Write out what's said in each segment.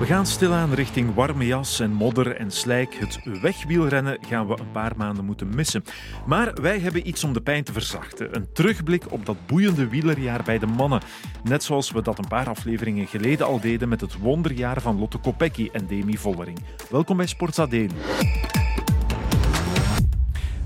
We gaan stilaan richting warme jas en modder en slijk. Het wegwielrennen gaan we een paar maanden moeten missen. Maar wij hebben iets om de pijn te verzachten. Een terugblik op dat boeiende wielerjaar bij de mannen. Net zoals we dat een paar afleveringen geleden al deden met het wonderjaar van Lotte Kopecky en Demi Vollering. Welkom bij Sportsadeen.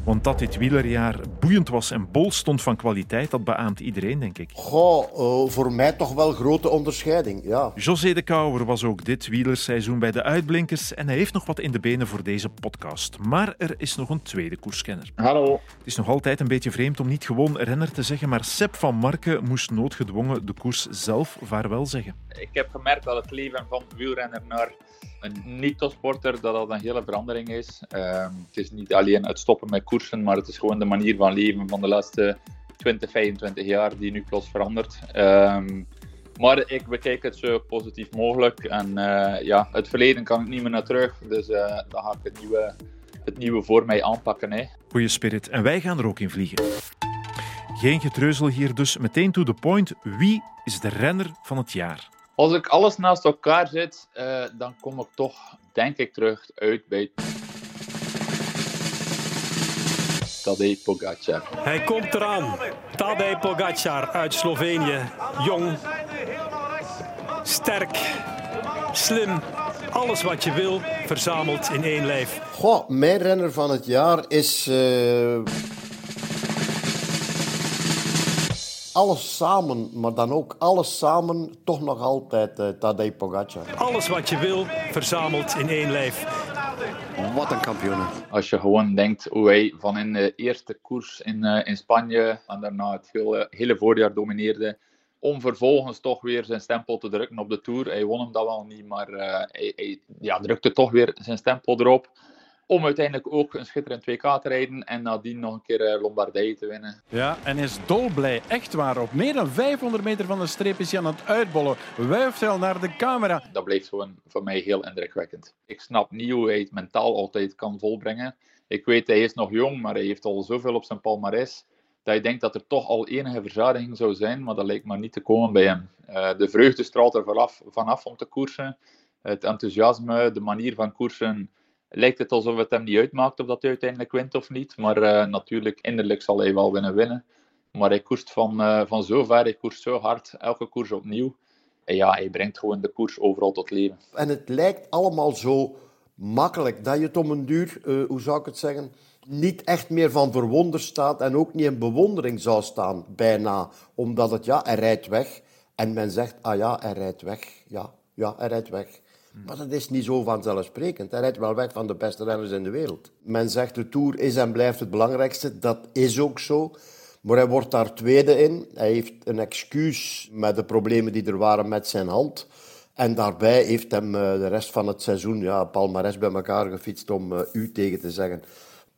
Want dat dit wielerjaar boeiend was en bol stond van kwaliteit, dat beaamt iedereen, denk ik. Goh, uh, voor mij toch wel grote onderscheiding, ja. José de Kouwer was ook dit wielerseizoen bij de Uitblinkers en hij heeft nog wat in de benen voor deze podcast. Maar er is nog een tweede koerskenner. Hallo. Het is nog altijd een beetje vreemd om niet gewoon renner te zeggen, maar Sepp van Marken moest noodgedwongen de koers zelf vaarwel zeggen. Ik heb gemerkt dat het leven van wielrenner naar een niet-topsporter, dat dat een hele verandering is. Uh, het is niet alleen het stoppen met koersen, maar het is gewoon de manier van leven van de laatste 20, 25 jaar die nu plots verandert. Um, maar ik bekijk het zo positief mogelijk. En uh, ja, het verleden kan ik niet meer naar terug. Dus uh, dan ga ik het nieuwe, het nieuwe voor mij aanpakken. Hè. Goeie spirit. En wij gaan er ook in vliegen. Geen getreuzel hier dus. Meteen to the point. Wie is de renner van het jaar? Als ik alles naast elkaar zet, uh, dan kom ik toch, denk ik, terug uit bij Tadej Pogacar. Hij komt eraan. Tadej Pogacar uit Slovenië. Jong, sterk, slim. Alles wat je wil, verzameld in één lijf. Goh, mijn renner van het jaar is... Uh alles samen, maar dan ook alles samen, toch nog altijd uh, Tadej Pogacar. Alles wat je wil, verzameld in één lijf. Wat een kampioen. Als je gewoon denkt hoe hij van in de eerste koers in, uh, in Spanje en daarna het hele, hele voorjaar domineerde, om vervolgens toch weer zijn stempel te drukken op de Tour. Hij won hem dat wel niet, maar uh, hij, hij ja, drukte toch weer zijn stempel erop om uiteindelijk ook een schitterend WK te rijden en nadien nog een keer Lombardije te winnen. Ja, en is dolblij, echt waar. Op meer dan 500 meter van de streep is hij aan het uitbollen. Wuift hij al naar de camera. Dat blijft gewoon voor mij heel indrukwekkend. Ik snap niet hoe hij het mentaal altijd kan volbrengen. Ik weet, hij is nog jong, maar hij heeft al zoveel op zijn palmarès dat je denkt dat er toch al enige verzadiging zou zijn, maar dat lijkt maar niet te komen bij hem. Uh, de vreugde straalt er vanaf, vanaf om te koersen. Het enthousiasme, de manier van koersen lijkt het alsof het hem niet uitmaakt of dat hij uiteindelijk wint of niet. Maar uh, natuurlijk, innerlijk zal hij wel winnen winnen. Maar hij koerst van, uh, van zo ver, hij koerst zo hard, elke koers opnieuw. En ja, hij brengt gewoon de koers overal tot leven. En het lijkt allemaal zo makkelijk dat je het om een duur, uh, hoe zou ik het zeggen, niet echt meer van verwonder staat en ook niet in bewondering zou staan, bijna. Omdat het, ja, hij rijdt weg. En men zegt, ah ja, hij rijdt weg. Ja, ja, hij rijdt weg. Maar dat is niet zo vanzelfsprekend. Hij rijdt wel weg van de beste renners in de wereld. Men zegt de Tour is en blijft het belangrijkste. Dat is ook zo. Maar hij wordt daar tweede in. Hij heeft een excuus met de problemen die er waren met zijn hand. En daarbij heeft hem de rest van het seizoen ja, palmares bij elkaar gefietst om u tegen te zeggen.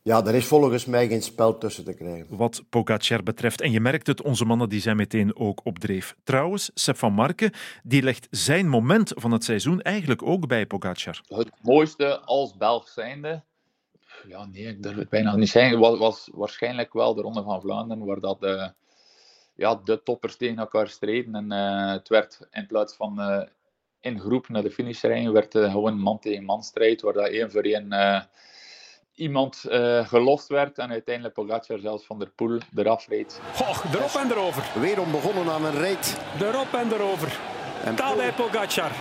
Ja, er is volgens mij geen spel tussen te krijgen. Wat Pogacar betreft. En je merkt het, onze mannen die zijn meteen ook op dreef. Trouwens, Sepp van Marken die legt zijn moment van het seizoen eigenlijk ook bij Pogacar. Het mooiste als Belg zijnde, ja nee, ik durf het bijna niet zeggen, was, was waarschijnlijk wel de Ronde van Vlaanderen, waar dat de, ja, de toppers tegen elkaar streden. En uh, het werd in plaats van uh, in groep naar de finish rijden, werd uh, gewoon man tegen man strijd, waar dat één voor één iemand uh, gelost werd en uiteindelijk Pogacar zelfs van der Poel eraf reed. Goh, erop en erover. Weer om begonnen aan een reet. Erop en erover. En Tadej Pogacar.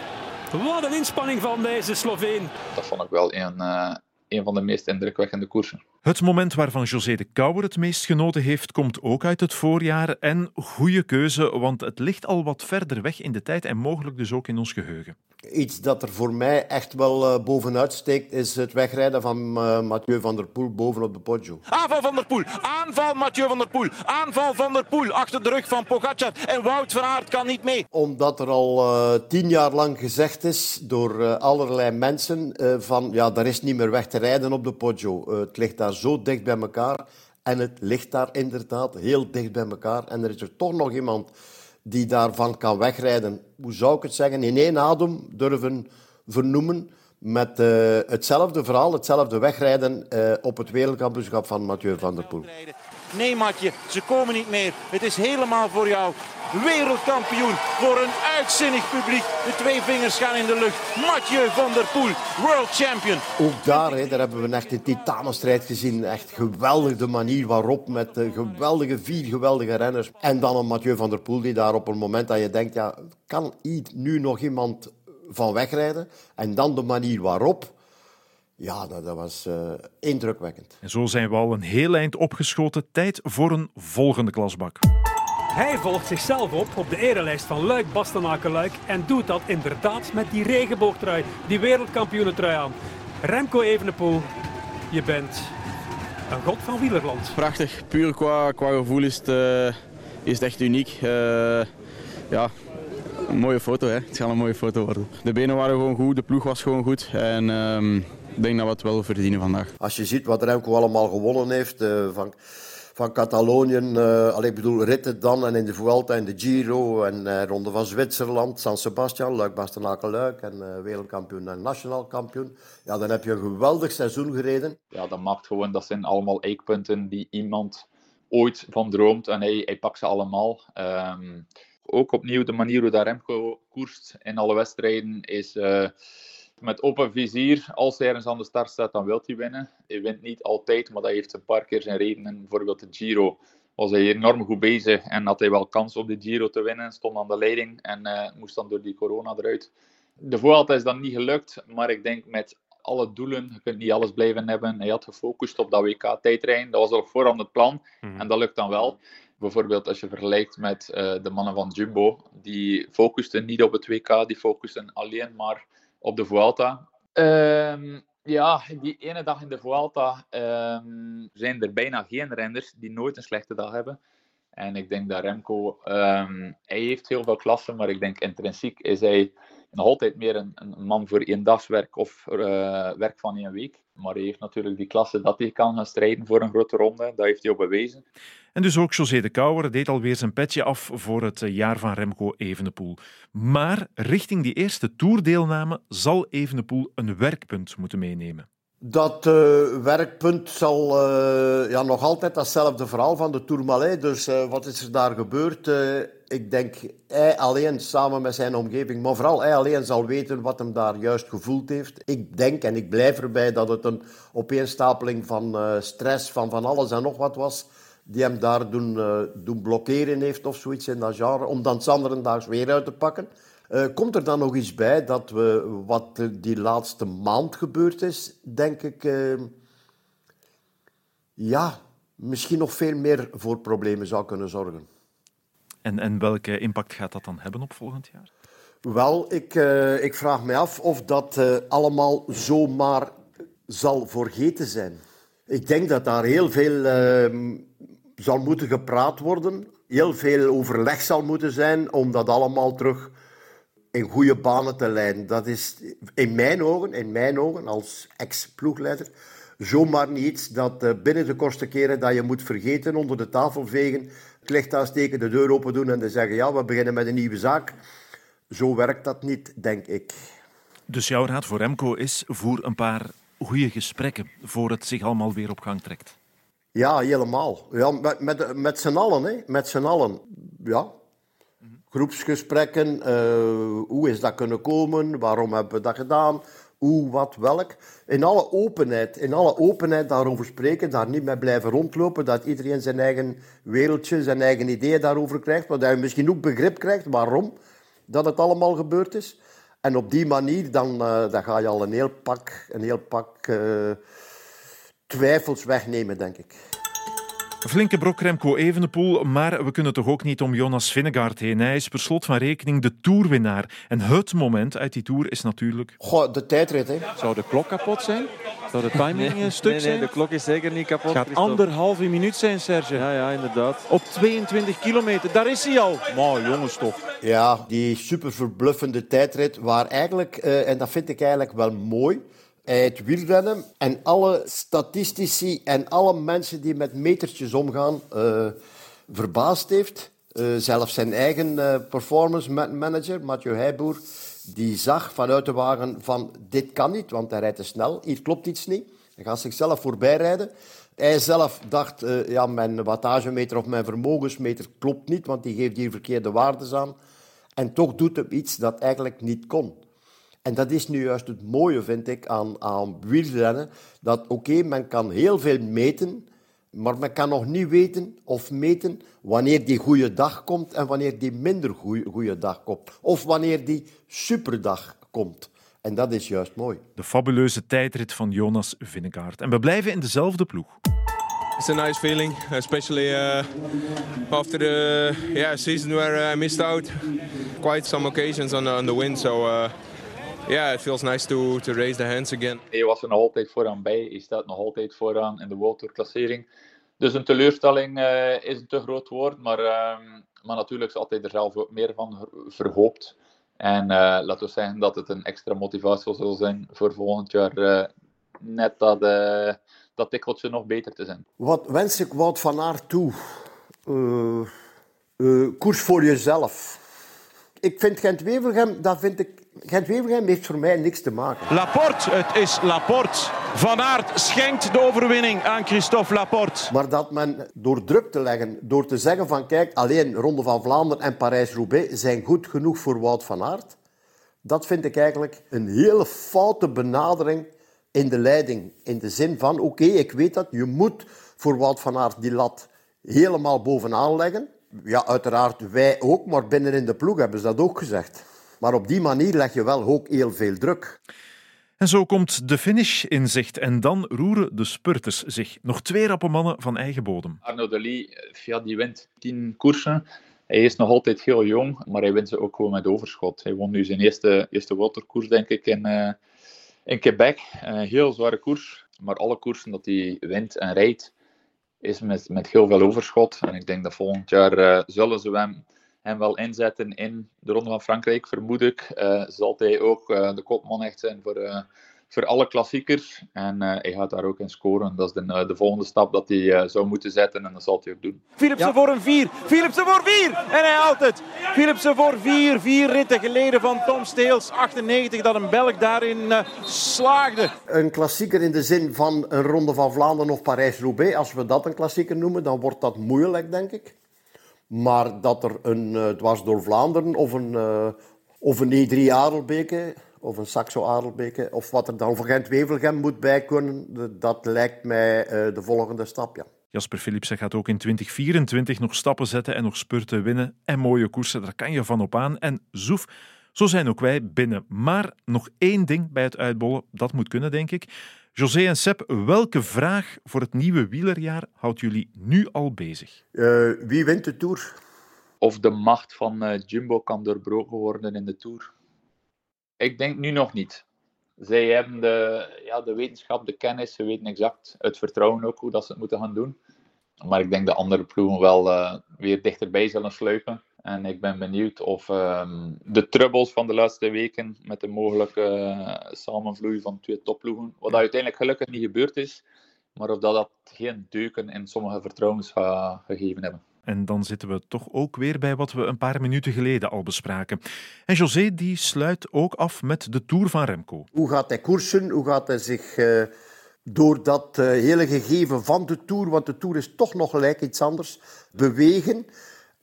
Wat een inspanning van deze Sloveen. Dat vond ik wel een, uh, een van de meest indrukwekkende koersen. Het moment waarvan José de Kouwer het meest genoten heeft, komt ook uit het voorjaar. En goede keuze, want het ligt al wat verder weg in de tijd en mogelijk dus ook in ons geheugen. Iets dat er voor mij echt wel uh, bovenuit steekt, is het wegrijden van uh, Mathieu van der Poel bovenop de Poggio. Aanval van der Poel, aanval Mathieu van der Poel, aanval van der Poel achter de rug van Pogacar en Wout van Aert kan niet mee. Omdat er al uh, tien jaar lang gezegd is door allerlei mensen van ja, daar is niet meer weg te rijden op de Poggio. het ligt daar zo dicht bij elkaar en het ligt daar inderdaad heel dicht bij elkaar en er is er toch nog iemand die daarvan kan wegrijden, hoe zou ik het zeggen, in één adem durven vernoemen met uh, hetzelfde verhaal, hetzelfde wegrijden uh, op het wereldkampioenschap van Mathieu van der Poel. Nee, Matje, ze komen niet meer. Het is helemaal voor jou. Wereldkampioen voor een uitzinnig publiek. De twee vingers gaan in de lucht. Mathieu van der Poel, world champion. Ook daar, daar hebben we echt een titanenstrijd gezien. Echt geweldig de manier waarop met de geweldige vier geweldige renners. En dan een Mathieu van der Poel die daar op een moment dat je denkt, ja, kan nu nog iemand van wegrijden? En dan de manier waarop. Ja, dat, dat was uh, indrukwekkend. En zo zijn we al een heel eind opgeschoten. Tijd voor een volgende klasbak. Hij volgt zichzelf op op de erelijst van Luik Bastenaken Luik en doet dat inderdaad met die regenboogtrui, die wereldkampioenentrui aan. Remco Evenepoel, je bent een god van wielerland. Prachtig, puur qua, qua gevoel is het, uh, is het echt uniek. Uh, ja, een mooie foto, hè. het gaat een mooie foto worden. De benen waren gewoon goed, de ploeg was gewoon goed en uh, ik denk dat we het wel verdienen vandaag. Als je ziet wat Remco allemaal gewonnen heeft, uh, van van Catalonië. Uh, ik bedoel, ritten dan en in de Vuelta en de Giro en uh, Ronde van Zwitserland, San Sebastian, Luik, Bastenaken, Luik en uh, wereldkampioen en nationaal kampioen. Ja, dan heb je een geweldig seizoen gereden. Ja, dat maakt gewoon, dat zijn allemaal eikpunten die iemand ooit van droomt en hij, hij pakt ze allemaal. Um, ook opnieuw de manier hoe dat Remco koerst in alle wedstrijden is met open vizier. Als hij ergens aan de start staat, dan wil hij winnen. Hij wint niet altijd, maar dat heeft een paar keer zijn redenen. Bijvoorbeeld de Giro was hij enorm goed bezig en had hij wel kans op de Giro te winnen. Stond aan de leiding en uh, moest dan door die corona eruit. De Vuelta is dan niet gelukt, maar ik denk met alle doelen, je kunt niet alles blijven hebben. Hij had gefocust op dat WK-tijdrijden. Dat was al voorhand het plan mm. en dat lukt dan wel. Bijvoorbeeld als je vergelijkt met uh, de mannen van Jumbo, die focusten niet op het WK, die focusten alleen maar op de Vuelta. Um, ja, die ene dag in de Vuelta um, zijn er bijna geen renners die nooit een slechte dag hebben. En ik denk dat Remco, um, hij heeft heel veel klassen, maar ik denk intrinsiek is hij nog altijd meer een, een man voor één dagswerk of uh, werk van één week. Maar hij heeft natuurlijk die klasse dat hij kan gaan strijden voor een grote ronde. Dat heeft hij ook bewezen. En dus ook José de Kouwer deed alweer zijn petje af voor het jaar van Remco Evenepoel. Maar richting die eerste toerdeelname zal Evenepoel een werkpunt moeten meenemen. Dat uh, werkpunt zal uh, ja, nog altijd datzelfde verhaal van de Tourmalet. Dus uh, wat is er daar gebeurd? ik denk hij alleen samen met zijn omgeving, maar vooral hij alleen zal weten wat hem daar juist gevoeld heeft. Ik denk en ik blijf erbij dat het een opeenstapeling van stress, van van alles en nog wat was, die hem daar doen, doen blokkeren heeft of zoiets in dat genre, om dan Sanderendaags weer uit te pakken. Uh, komt er dan nog iets bij dat we, wat die laatste maand gebeurd is, denk ik, uh, ja, misschien nog veel meer voor problemen zou kunnen zorgen. En, en welke impact gaat dat dan hebben op volgend jaar? Wel, ik, uh, ik vraag me af of dat allemaal zomaar zal vergeten zijn. Ik denk dat daar heel veel ehm, zal moeten gepraat worden, heel veel overleg zal moeten zijn om dat allemaal terug in goede banen te leiden. Dat is in mijn ogen, in mijn ogen als ex-ploegleider, zomaar niet iets dat eh, binnen de kortste keren dat je moet vergeten, onder de tafel vegen, het licht aansteken, de deur open doen en dan zeggen ja, we beginnen met een nieuwe zaak. Zo werkt dat niet, denk ik. Dus jouw raad voor Remco is voer een paar goede gesprekken voor het zich allemaal weer op gang trekt. Ja, helemaal. Ja, met met, met z'n allen. Hè. Met z'n allen. Ja, groepsgesprekken. Uh, hoe is dat kunnen komen? Waarom hebben we dat gedaan? Hoe, wat, welk. In alle openheid, in alle openheid daarover spreken, daar niet mee blijven rondlopen, dat iedereen zijn eigen wereldje, zijn eigen ideeën daarover krijgt, maar dat je misschien ook begrip krijgt waarom dat het allemaal gebeurd is. En op die manier, dan, uh, dan ga je al een heel pak, een heel pak uh, twijfels wegnemen, denk ik. Flinke brok Remco Evenepoel, maar we kunnen toch ook niet om Jonas Vingegaard heen. Hij is per slot van rekening de toerwinnaar. En het moment uit die toer is natuurlijk... Goh, de tijdrit, hè. Zou de klok kapot zijn? Zou de timing een stuk nee, zijn? Nee, de klok is zeker niet kapot. Het gaat anderhalve minuut zijn, Serge. Ja, ja, inderdaad. Op 22 kilometer, daar is hij al. Maar jongens toch. Ja, die super verbluffende tijdrit, waar eigenlijk, uh, en dat vind ik eigenlijk wel mooi het wielrennen en alle statistici en alle mensen die met metertjes omgaan uh, verbaasd heeft. Uh, zelfs zijn eigen uh, performance manager, Mathieu Heijboer, die zag vanuit de wagen van dit kan niet, want hij rijdt te snel, hier klopt iets niet. Hij gaat zichzelf voorbij rijden. Hij zelf dacht, uh, ja, mijn wattagemeter of mijn vermogensmeter klopt niet, want die geeft hier verkeerde waardes aan. En toch doet hij iets dat eigenlijk niet kon. En dat is nu juist het mooie, vind ik, aan, aan wielrennen. Dat oké, men kan heel veel meten, maar men kan nog niet weten of meten wanneer die goede dag komt en wanneer die minder goede dag komt. Of wanneer die superdag komt. En dat is juist mooi. De fabuleuze tijdrit van Jonas Vingegaard. En we blijven in dezelfde ploeg. It's a nice feeling, especially uh, after the yeah, season where I missed out quite some occasions on the, on the win. So uh, yeah, it feels nice to, to raise the hands again. Hij was er nog altijd vooraan bij. Hij staat nog altijd vooraan in de World Tour klassering. Dus een teleurstelling uh, is een te groot woord, maar, uh, maar natuurlijk is altijd er zelf ook meer van verhoopt. En uh, laten we zeggen dat het een extra motivatie zal zijn voor volgend jaar uh, net dat, uh, dat tikkeltje nog beter te zijn. Wat wens ik Wout van Aert toe? koers voor jezelf. Ik vind Gent-Wevelgem, dat vind ik Gent-Wevelgem heeft voor mij niks te maken. Laporte, het is Laporte. Van Aert schenkt de overwinning aan Christophe Laporte. Maar dat men door druk te leggen, door te zeggen van kijk, alleen Ronde van Vlaanderen en Parijs-Roubaix zijn goed genoeg voor Wout van Aert, dat vind ik eigenlijk een hele foute benadering in de leiding. In de zin van, oké, ik weet dat, je moet voor Wout van Aert die lat helemaal bovenaan leggen. Ja, uiteraard wij ook, maar binnen in de ploeg hebben ze dat ook gezegd. Maar op die manier leg je wel ook heel veel druk. En zo komt de finish in zicht. En dan roeren de spurters zich. Nog twee rappe mannen van eigen bodem. Arno Delis, ja, die wint tien koersen. Hij is nog altijd heel jong, maar hij wint ze ook gewoon met overschot. Hij won nu zijn eerste, eerste waterkoers, denk ik, in, uh, in Quebec. Een heel zware koers. Maar alle koersen dat hij wint en rijdt, is met, met heel veel overschot. En ik denk dat volgend jaar uh, zullen ze hem hem wel inzetten in de Ronde van Frankrijk, vermoed ik. Uh, zal hij ook uh, de kopman echt zijn voor, uh, voor alle klassiekers. En hij gaat daar ook in scoren. Dat is de, de volgende stap dat hij zou moeten zetten en dat zal hij ook doen. Philipsen ja. voor een vier. Philipsen voor vier. En hij haalt het. Philipsen voor vier. Vier ritten geleden van Tom Steels. 98 dat een Belg daarin slaagde. Een klassieker in de zin van een Ronde van Vlaanderen of Parijs-Roubaix. Als we dat een klassieker noemen, dan wordt dat moeilijk, denk ik. Maar dat er een uh, dwars door Vlaanderen of een, uh, of een E3 Adelbeke of een Saxo Adelbeke of wat er dan voor Gent-Wevelgem moet bij kunnen, dat lijkt mij uh, de volgende stap, ja. Jasper Philipsen gaat ook in 2024 nog stappen zetten en nog spurten winnen. En mooie koersen, daar kan je van op aan. En zoef, zo zijn ook wij binnen. Maar nog één ding bij het uitbollen, dat moet kunnen, denk ik. José en Seb, welke vraag voor het nieuwe wielerjaar houdt jullie nu al bezig? Uh, wie wint de Tour? Of de macht van uh, Jumbo kan doorbroken worden in de Tour? Ik denk nu nog niet. Zij hebben de, ja, de wetenschap, de kennis, ze weten exact het vertrouwen ook hoe dat ze het moeten gaan doen. Maar ik denk dat andere ploegen wel uh, weer dichterbij zullen sluipen. En ik ben benieuwd of um, de troubles van de laatste weken met de mogelijke uh, samenvloei van twee topploegen, wat uiteindelijk gelukkig niet gebeurd is, maar of dat, dat geen deuken in sommige vertrouwens gaat gegeven hebben. En dan zitten we toch ook weer bij wat we een paar minuten geleden al bespraken. En José die sluit ook af met de Tour van Remco. Hoe gaat hij koersen? Hoe gaat hij zich uh, door dat uh, hele gegeven van de Tour, want de Tour is toch nog gelijk iets anders, bewegen?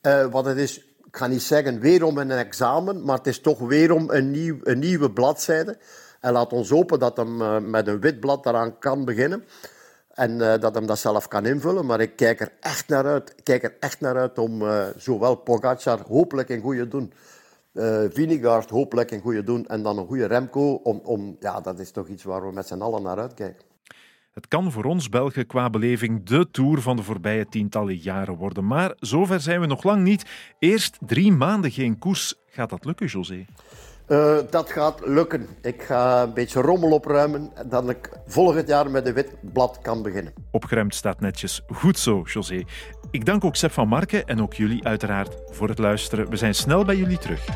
Uh, want het is ik ga niet zeggen weer om een examen, maar het is toch weer om een, nieuw, een nieuwe bladzijde. En laat ons hopen dat hem uh, met een wit blad daaraan kan beginnen. En uh, dat hem dat zelf kan invullen. Maar ik kijk er echt naar uit, kijk er echt naar uit om uh, zowel Pogacar hopelijk een goede doen. Uh, hopelijk een goede doen. En dan een goede Remco. Om, om, ja, dat is toch iets waar we met z'n allen naar uitkijken. Het kan voor ons Belgen qua beleving de tour van de voorbije tientallen jaren worden. Maar zover zijn we nog lang niet. Eerst drie maanden geen koers. Gaat dat lukken, José? Uh, dat gaat lukken. Ik ga een beetje rommel opruimen, dat ik volgend jaar met een wit blad kan beginnen. Opgeruimd staat netjes. Goed zo, José. Ik dank ook Seb van Marken en ook jullie uiteraard voor het luisteren. We zijn snel bij jullie terug.